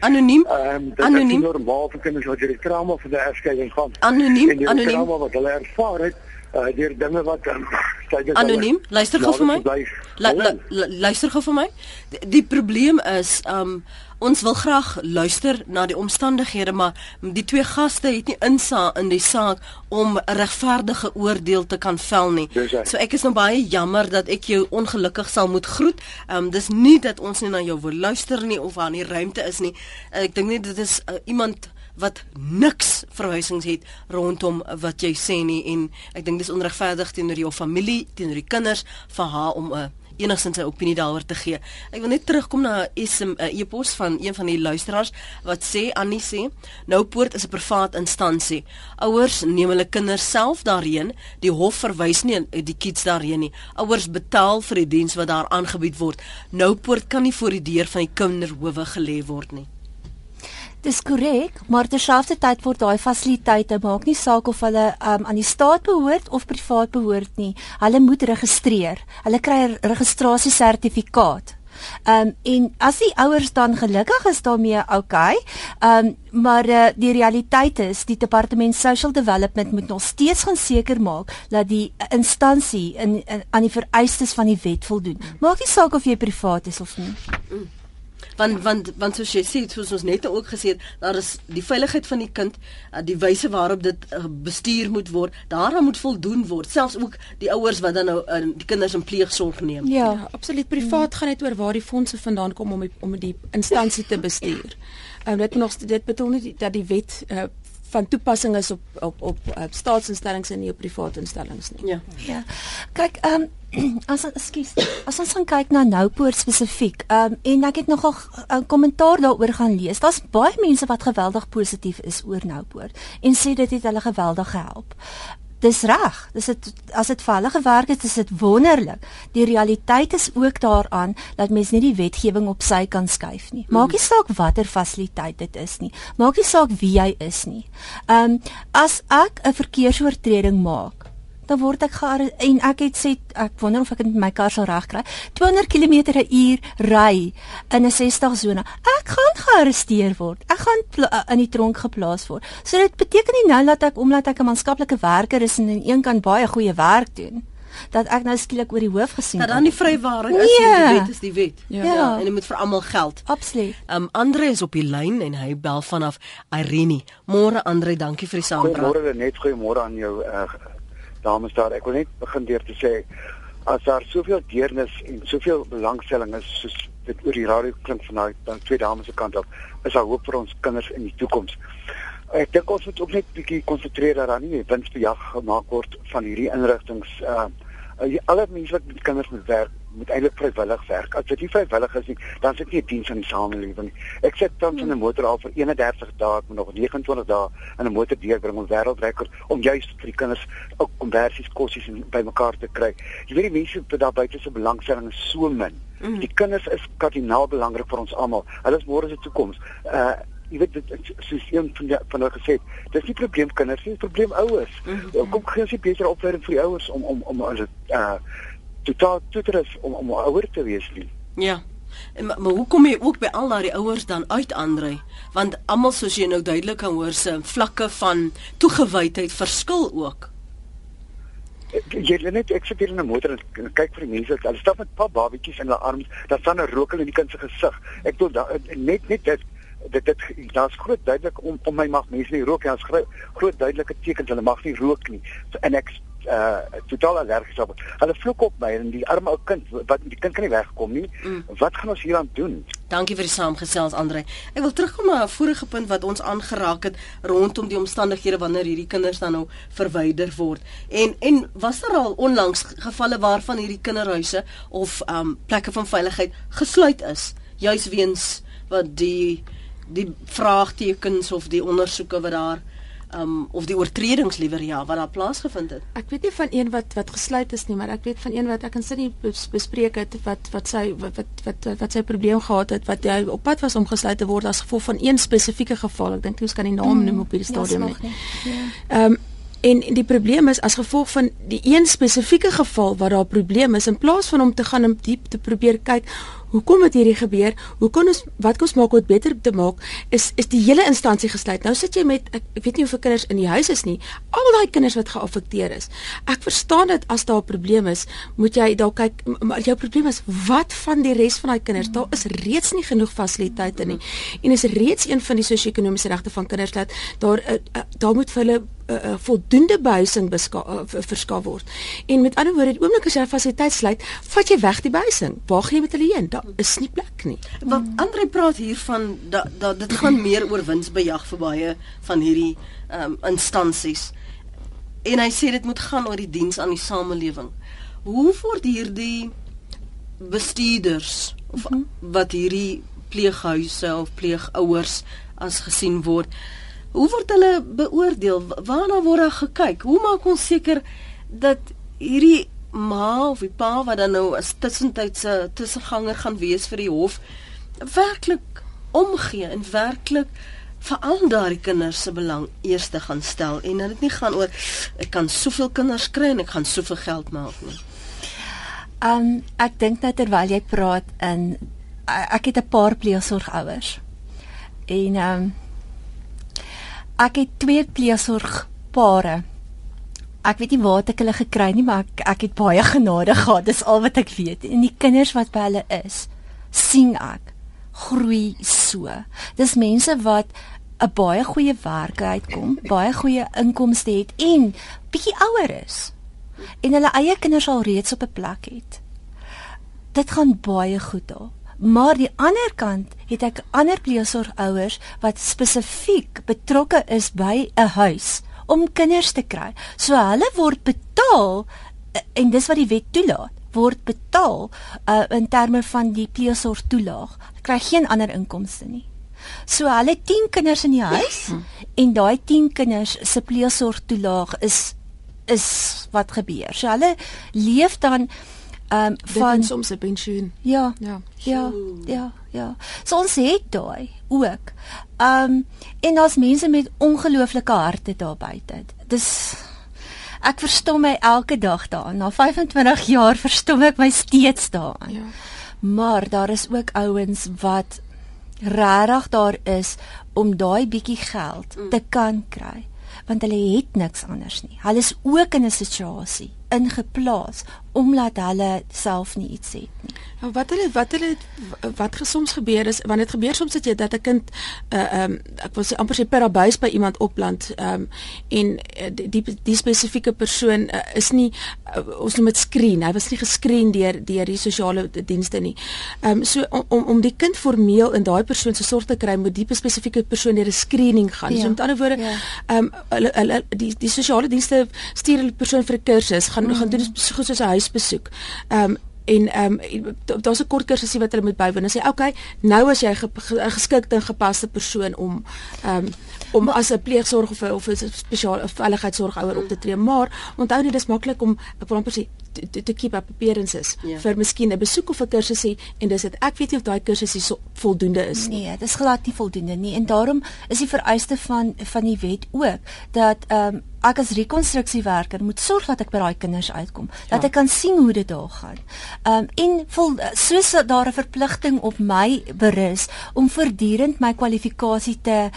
anoniem. Ehm um, anoniem. Normaal vir kinders wat hierdie trauma van die erskeiding gaan. Anoniem. Anoniem. Wat hulle ervaar het uh deur dinge wat um, anoniem luister gou vir my lu, lu, lu, luister gou vir my die, die probleem is um ons wil graag luister na die omstandighede maar die twee gaste het nie insa in die saak om 'n regverdige oordeel te kan vel nie. So ek is nou baie jammer dat ek jou ongelukkig sal moet groet. Um, dis nie dat ons nie na jou wil luister nie of aan die ruimte is nie. Ek dink net dit is uh, iemand wat niks verwysings het rondom wat jy sê nie en ek dink dis onregverdig teenoor jou familie, teenoor die kinders vir haar om 'n uh, enigsins 'n opinie daaroor te gee. Ek wil net terugkom na 'n 'n e-pos van een van die luisteraars wat sê Annie sê nou poort is 'n privaat instansie. Ouers neem hulle kinders self daarheen. Die hof verwys nie die kids daarheen nie. Ouers betaal vir die diens wat daar aangebied word. Nou poort kan nie voor die deur van die kinderhowe gelê word nie. Dis korrek, maar terselfdertyd word daai fasiliteite maak nie saak of hulle um, aan die staat behoort of privaat behoort nie. Hulle moet registreer. Hulle kry 'n registrasiesertifikaat. Ehm um, en as die ouers dan gelukkig is daarmee, okay. Ehm um, maar uh, die realiteit is die departement social development moet nog steeds gaan seker maak dat die instansie in, in aan die vereistes van die wet voldoen. Maak nie saak of jy privaat is of nie. Mm want want want soos jy sê soos ons net ook gesê het daar is die veiligheid van die kind uh, die wyse waarop dit uh, bestuur moet word daaraan moet voldoen word selfs ook die ouers wat dan nou uh, die kinders in pleegsorg neem. Ja, ja absoluut. Privaat gaan net oor waar die fondse vandaan kom om die, om die instansie te bestuur. Um, dit nog dit bedoel nie dat die wet uh, van toepassing is op op op, op staatsinstellings en nie op private instellings nie. Ja. Ja. Kyk ehm um, as ekskuus as ons gaan kyk na Noupoort spesifiek um, en ek het nogal 'n kommentaar daaroor gaan lees daar's baie mense wat geweldig positief is oor Noupoort en sê dit het hulle geweldig gehelp dis reg. Dis dit as dit vir hulle gewerk het is dit wonderlik. Die realiteit is ook daaraan dat mens nie die wetgewing op sy kan skuif nie. Maak nie saak watter fasiliteit dit is nie. Maak nie saak wie jy is nie. Ehm um, as ek 'n verkeersoortreding maak dan word ek gear en ek het sê ek wonder of ek dit met my kar sal regkry 200 km/h ry in 'n 60 sone ek gaan gearresteer word ek gaan in die tronk geplaas word so dit beteken nie nou dat ek omdat ek 'n maatskaplike werker is en aan een kant baie goeie werk doen dat ek nou skielik oor die hoof gesien word. Dat dan die vrywaring is, nee. die wet is die wet. Ja. ja, en dit moet vir almal geld. Absoluut. Um Andre is op die lyn en hy bel vanaf Irene. Môre Andre, dankie vir die saampraat. Môre net goeiemôre aan jou uh, dames daar. Ek wil net begin deur te sê as daar soveel deernis en soveel belangstelling is soos dit oor die radio klink van daai twee dames se kant af, is daar hoop vir ons kinders in die toekoms. Ek dink ons moet ook net bietjie konsentreer dat daar nie winsbejag gemaak word van hierdie inrigtinge. Uh, alle mense wat met kinders moet werk, moet eintlik vrywillig werk. As dit nie vrywillig is nie, dan sit jy 'n diens aan die samelewing. Ek sit tans in 'n motor al vir 31 dae, ek moet nog 29 dae in 'n motor deurbring om wêreldrekord om juist vir die kinders ook konversies kossies bymekaar te kry. Jy weet die mense wat daar buite se belangstelling is so min. Mm. Die kinders is kardinaal belangrik vir ons almal. Hulle is môre se toekoms. Uh jy weet dit soos een van die, van hulle gesê het dis nie probleem kinders nie probleem ouers mm -hmm. kom gee ons nie beter opleiding vir die ouers om om om as dit uh totaal toetref om om ouer te wees nie. Ja. En maar, maar hoe kom jy ook by al daai ouers dan uit Andre? Want almal soos jy nou duidelik kan hoor se vlakke van toegewydheid verskil ook. Jy lê net ek sit hier in 'n motor en kyk vir die mense. Hulle stap met pa babatjies in hulle arms. Daar staan 'n rokel in die kind se gesig. Ek wil net net dit dit dit daar's groot duidelik om om my mag mense nie rook nie. Daar's groot duidelike tekens hulle mag nie rook nie. So, en ek uh totaal allergies op. Hulle vloek op my en die arme ou kind wat die kind kan nie wegkom nie. Mm. Wat gaan ons hieraan doen? Dankie vir die saamgesels Andre. Ek wil terugkom na 'n vorige punt wat ons aangeraak het rondom die omstandighede wanneer hierdie kinders dan nou verwyder word. En en was daar al onlangs gevalle waarvan hierdie kinderhuise of um plekke van veiligheid gesluit is juis weens wat die die vraagtekens of die ondersoeke wat daar um of die oortredings liewer ja wat daar plaasgevind het. Ek weet nie van een wat wat gesluit is nie, maar ek weet van een wat ek in sin bespreek het wat wat sy wat wat wat, wat sy probleem gehad het wat hy op pad was om gesluit te word as gevolg van een spesifieke geval. Ek dink jy kan die naam mm, noem op hierdie ja, stadium nie. Ja. Um En die probleem is as gevolg van die een spesifieke geval waar daar 'n probleem is in plaas van om te gaan om diep te probeer kyk hoekom het hierdie gebeur? Hoe kan ons wat kan ons maak om dit beter te maak? Is is die hele instansie gesluit. Nou sit jy met ek, ek weet nie hoeveel kinders in die huis is nie. Al daai kinders wat geaffekteer is. Ek verstaan dit as daar 'n probleem is, moet jy dalk kyk maar jou probleem is wat van die res van daai kinders? Daar is reeds nie genoeg fasiliteite nie. En is reeds een van die sosio-ekonomiese regte van kinders dat daar uh, uh, daar moet vir hulle uh, uh, voldoende behuising uh, verskaf word. En met ander woorde, die oomblik as jy 'n fasiliteit sluit, vat jy weg die behuising. Waar gaan jy met hulle heen? Daar is nie plek nie. Want Andre praat hier van dat da, dit gaan meer oor winsbejag vir baie van hierdie um, instansies. En hy sê dit moet gaan oor die diens aan die samelewing. Hoe word hierdie bestuurders of mm -hmm. wat hierdie pleeghuise of pleegouers as gesien word? Hoe word hulle beoordeel? Waarna word daar gekyk? Hoe maak ons seker dat hierdie ma of die pa wat dan nou as tussentydse tussenganger gaan wees vir die hof werklik omgee en werklik veral daardie kinders se belang eers te gaan stel en dat dit nie gaan oor ek kan soveel kinders kry en ek gaan soveel geld maak nie. Um ek dink nou terwyl jy praat in ek het 'n paar pleegsorgouers. En um ek het twee pleegsorgpare. Ek weet nie waar ek hulle gekry nie, maar ek ek het baie genade gehad. Dis al wat ek weet. En die kinders wat by hulle is, sien ek groei so. Dis mense wat 'n baie goeie werk uitkom, baie goeie inkomste het en bietjie ouer is. En hulle eie kinders al reeds op 'n plek het. Dit gaan baie goed daar. Maar die ander kant het ek ander pleegsorgouers wat spesifiek betrokke is by 'n huis om kinders te kry. So hulle word betaal en dis wat die wet toelaat word betaal uh, in terme van die pleegsorg toelaag. Hulle kry geen ander inkomste nie. So hulle 10 kinders in die huis en daai 10 kinders se pleegsorg toelaag is is wat gebeur. So hulle leef dan ehm um, van soms 'n pensioen. Ja. Ja. Ja. Ja. Ja. So ons het daai ook. Ehm um, en daar's mense met ongelooflike harte daar buite. Dis ek verstom my elke dag daaraan. Na 25 jaar verstom ek my steeds daaraan. Ja. Maar daar is ook ouens wat regtig daar is om daai bietjie geld Mm. te kan kry want hulle het niks anders nie. Hulle is ook in 'n situasie ingeplaas omdat hulle self nie iets het nie. Nou wat hulle wat hulle wat soms gebeur is want dit gebeur soms dat jy dat 'n kind uh um ek wil sê amper sê per abuis by iemand opland um en uh, die die, die spesifieke persoon uh, is nie uh, ons noem dit skreen hy was nie geskreen deur deur die sosiale dienste nie. Um so om om, om die kind formeel in daai persoon se sorg te kry moet die spesifieke persoon deur 'n screening gaan. Ja. So met ander woorde Ja. um hulle hulle die die sosiale dienste stuur hulle persoon vir 'n kursus gaan mm. gaan doen so soos 'n huisbesoek. Um en ehm um, daar's 'n kort kursusie wat hulle moet bywoon. Hulle sê, "Oké, okay, nou as jy 'n ge, ge, geskikte en gepaste persoon om ehm um, om as 'n pleegsorg of 'n of 'n spesiale veiligheidsorgouer op te tree, maar onthou net dis maklik om ek wil amper sê te, te, te keep up appearances Ja. vir miskien 'n besoek of 'n kursusie en dis dit ek weet nie of daai kursusie so voldoende is nie. Nee, dit is glad nie voldoende nie en daarom is die vereiste van van die wet ook dat ehm um, ek as rekonstruksiewerker moet sorg dat ek by daai kinders uitkom, dat Ja. ek kan sien hoe dit daar gaan. Ehm um, en vol soos dat daar 'n verpligting op my berus om voortdurend my kwalifikasie te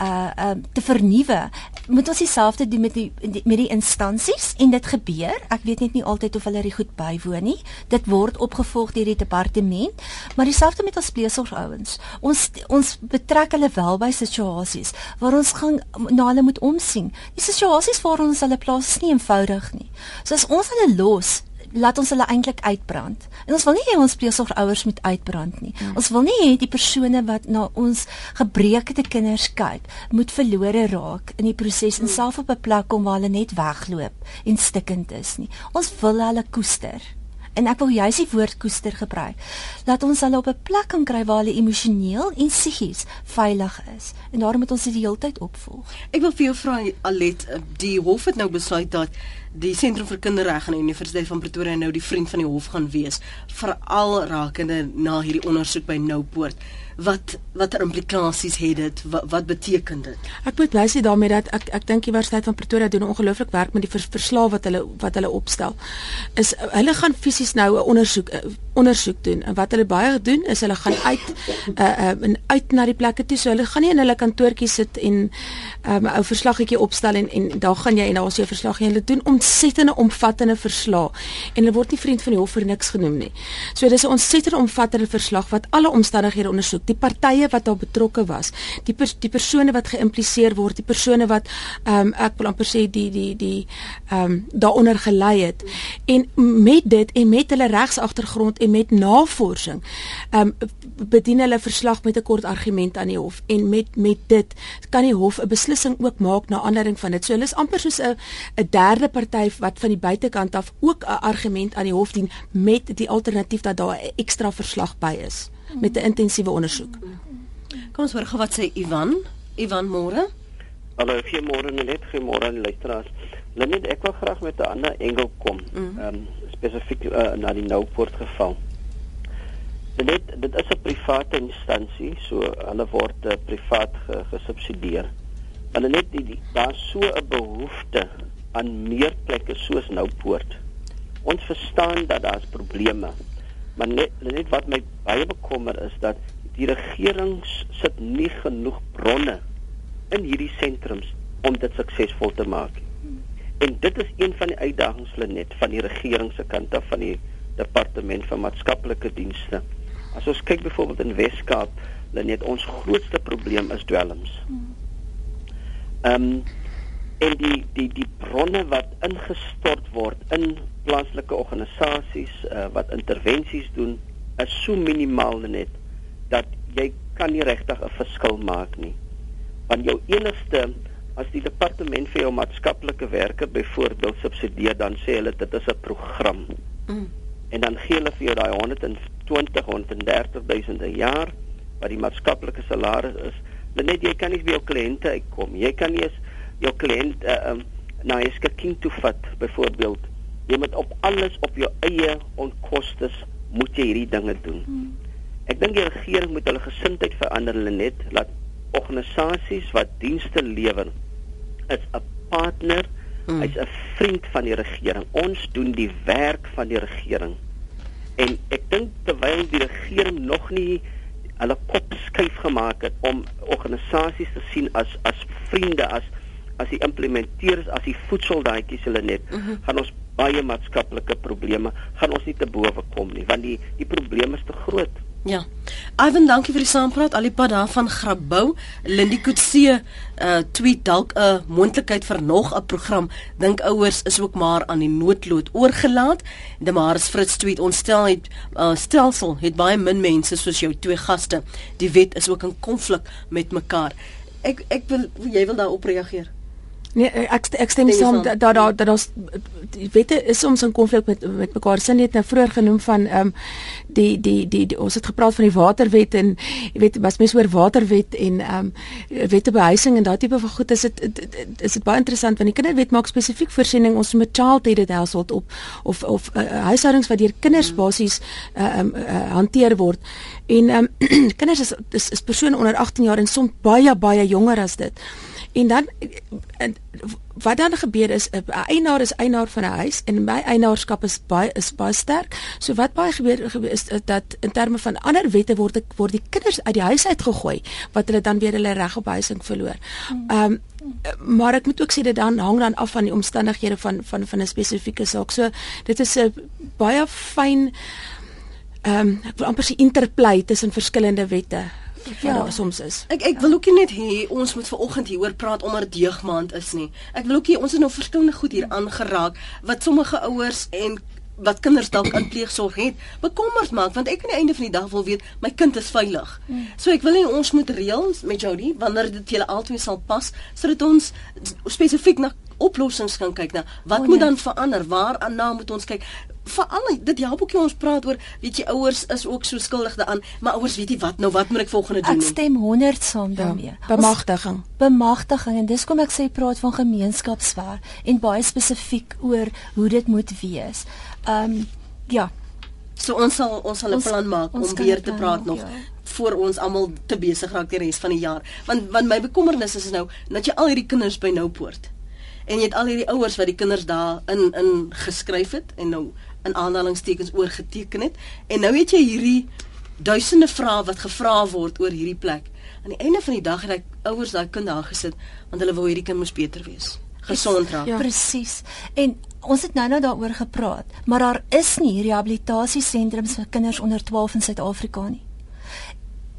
uh ehm um, te vernuwe, moet ons dieselfde doen met die die- met die instansies en dit gebeur. Ek weet net nie altyd of hulle dit goed bywoon nie. Dit word opgevolg deur die departement, maar dieselfde met ons pleegsorgouens. Ons ons betrek hulle wel by situasies waar ons gaan na hulle moet omsien. Die situasies waar ons hulle plaas is nie eenvoudig nie. So as ons hulle los laat ons hulle eintlik uitbrand. En ons wil nie hê ons pleegsorgouers moet uitbrand nie. Ja. Ons wil nie hê die persone wat na ons gebreekte kinders kyk, moet verlore raak in die proses en self op 'n plek kom waar hulle net wegloop en stikkend is nie. Ons wil hulle koester. En ek wil juis die woord koester gebruik. Laat ons hulle op 'n plek kan kry waar hulle emosioneel en psigies veilig is. En daarom moet ons dit die hele tyd opvolg. Ek wil vir jou vra Alet, eh, die hof het nou besluit dat die sentrum vir kinderreg aan die Universiteit van Pretoria nou die vriend van die hof gaan wees, veral rakende na hierdie ondersoek by Noupoort. Wat watter implikasies het dit? Wat, wat beteken dit? Ek moet bly sê daarmee dat ek ek dink die Universiteit van Pretoria doen 'n ongelooflik werk met die vers, verslae wat hulle wat hulle opstel. Is uh, hulle gaan fisies nou 'n ondersoek uh, ondersoek doen en wat hulle baie doen is hulle gaan uit uh, uh en uit na die plekke toe. So hulle gaan nie in hulle kantoortjie sit en 'n um, ou verslaggetjie opstel en en daar gaan jy en daar is jou verslag en hulle doen ontsettende omvattende verslae en hulle word nie vriend van die hof vir niks genoem nie. So dis 'n ontsettende omvattende verslag wat alle omstandighede ondersoek, die partye wat daar betrokke was, die pers, die persone wat geïmpliseer word, die persone wat ehm um, ek wil amper sê die die die ehm um, daaronder gelei het. En met dit en met hulle regsagtergrond en met navorsing ehm um, bedien hulle verslag met 'n kort argument aan die hof en met met dit kan die hof 'n beslissing ook maak na aanleiding van dit. So hulle is amper soos 'n 'n derde party wat van die buitekant af ook 'n argument aan die hof dien met die alternatief dat daar 'n ekstra verslag by is met 'n intensiewe ondersoek. Kom ons hoor gou wat sê Ivan. Ivan môre. Hallo, goeiemôre net, goeiemôre luisteraars. Net ek wil graag met 'n ander engel kom. Ehm um, spesifiek uh, na die Noupoort geval. Dit dit is 'n private instansie, so hulle word uh, privaat ge, gesubsidieer. Maar net die, die daar's so 'n behoefte aan meer plekke soos Noupoort. Ons verstaan dat daar's probleme. Maar net net wat my baie bekommer is dat die regering sit nie genoeg bronne in hierdie sentrums om dit suksesvol te maak. En dit is een van die uitdagings net van die regering se kant af van die departement van maatskaplike dienste. As ons kyk byvoorbeeld in Weskaap, net ons grootste probleem is dwelms. Ehm um, en die die die bronne wat ingestort word in plaaslike organisasies uh, wat intervensies doen is so minimaal net dat jy kan nie regtig 'n verskil maak nie. Want jou enigste as die departement vir jou maatskaplike werke byvoorbeeld subsidieer dan sê hulle dit is 'n program. Mm. En dan gee hulle vir jou daai 120 130 000 'n jaar wat die maatskaplike salaris is. Net jy kan nie by jou kliënte uitkom. Jy kan nie eens jou kliënt uh, um, na 'n skikking toe vat byvoorbeeld. Jy moet op alles op jou eie onkoste moet jy hierdie dinge doen. Mm. Ek dink die regering moet hulle gesindheid verander hulle net laat organisasies wat dienste lewer is 'n partner, mm. hy's 'n vriend van die regering. Ons doen die werk van die regering. En ek dink terwyl die regering nog nie hulle kop skuif gemaak het om organisasies te sien as as vriende as as die implementeerders as die voedseldaadjies hulle net mm -hmm. gaan ons baie maatskaplike probleme gaan ons nie te bowe kom nie want die die probleem is te groot. Ja. Ivan, dankie vir die saampraat. Alipad daar van Grabouw. Lindy Kutse uh tweet dalk 'n moontlikheid vir nog 'n program. Dink ouers is ook maar aan die noodlood oorgelaat. Demaris Fritz tweet ons stel het uh, stelsel het baie min mense soos jou twee gaste. Die wet is ook in konflik met mekaar. Ek ek wil jy wil daarop reageer. Nee, ek ek stem saam dat daar dat daar die wette is soms in konflik met met mekaar. Sin het nou vroeër genoem van ehm um, die, die die die ons het gepraat van die waterwet en jy weet was mens oor waterwet en ehm um, wette behuising en daai tipe van goed is dit is dit baie interessant want die kinderwet maak spesifiek voorsiening ons moet child aided household op of of uh, huishoudings wat deur kinders basies ehm uh, um, uh, hanteer word. En ehm um, kinders is, is is persone onder 18 jaar en soms baie baie jonger as dit. En dan en wat dan gebeur is 'n eienaar is eienaar van 'n huis en my eienaarskap is baie is baie sterk. So wat baie gebeur, gebeur is dat in terme van ander wette word ek word die kinders uit die huis uit gegooi wat hulle dan weer hulle reg op huising verloor. Hmm. Ehm um, maar ek moet ook sê dit dan hang dan af van die omstandighede van van van 'n spesifieke saak. So dit is 'n baie fyn ehm um, ek wil amper sê interplay tussen verskillende wette ja. daar soms is. Ek ek wil ook net hê ons moet vanoggend hieroor praat omdat dit jeugmaand is nie. Ek wil ook hê ons het nou verskillende goed hier aangeraak wat sommige ouers en wat kinders dalk in pleegsorg het bekommerd maak want ek aan die einde van die dag wil weet my kind is veilig. Hmm. So ek wil hê ons moet reël met Jody wanneer dit julle albei sal pas sodat ons spesifiek na oplossings kan kyk na. Wat oh, moet nee. dan verander? Waar aan na moet ons kyk? Veral dit help ook jy ons praat oor weet jy ouers is ook so skuldig daaraan maar ouers weet nie wat nou wat moet ek volgende doen ek stem 100 saam ja, daarmee. Ja, bemagtiging. Bemagtiging en dis kom ek sê praat van gemeenskapswerk en baie spesifiek oor hoe dit moet wees. Ehm um, ja. So ons sal ons sal 'n plan maak om weer te praat nog ja. voor ons almal te besig raak die res van die jaar. Want want my bekommernis is nou dat jy al hierdie kinders by Noupoort en jy het al hierdie ouers wat die kinders daar in in geskryf het en nou in aanhalingstekens oorgeteken het en nou het jy hierdie duisende vrae wat gevra word oor hierdie plek. Aan die einde van die dag het ek ouers daai kind daar gesit want hulle wou hierdie kind moes beter wees. Gesond raak. Ja. Presies. En ons het nou-nou daaroor gepraat, maar daar is nie rehabilitasiesentrums vir kinders onder 12 in Suid-Afrika nie.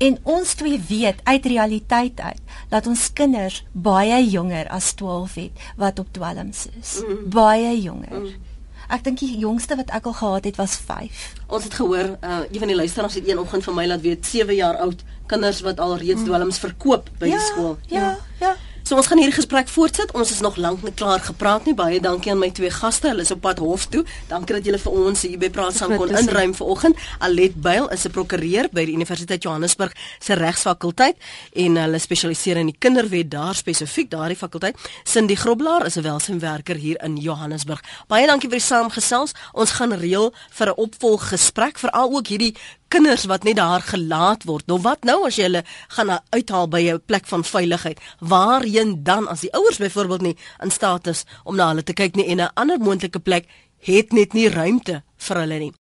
En ons twee weet uit realiteit uit dat ons kinders baie jonger as 12 het wat op dwelms is. Mm. Baie jonger. Mm. Ek dink die jongste wat ek al gehad het was 5. Ons het gehoor, uh, een van die luisteraars het een oggend vir my laat weet 7 jaar oud kinders wat al reeds mm. dwelms verkoop by ja, die skool. Ja, ja. ja. So ons gaan hierdie gesprek voortsit. Ons is nog lank nie klaar gepraat nie. Baie dankie aan my twee gaste. Hulle is op pad hof toe. Dankie dat julle vir ons hier by Praat saam kon inruim vanoggend. Alet Byl is 'n prokureur by die Universiteit Johannesburg se regsfakulteit en hulle spesialiseer in die kinderwet daar spesifiek daardie fakulteit. Cindy Groblaar is 'n welsynswerker hier in Johannesburg. Baie dankie vir die saamgesels. Ons gaan reël vir 'n opvolggesprek veral ook hierdie kinders wat net daar gelaat word. Nou wat nou as jy hulle gaan uithaal by 'n plek van veiligheid? Waarheen dan as die ouers byvoorbeeld nie in staat is om na hulle te kyk nie en 'n ander moontlike plek het net nie ruimte vir hulle nie.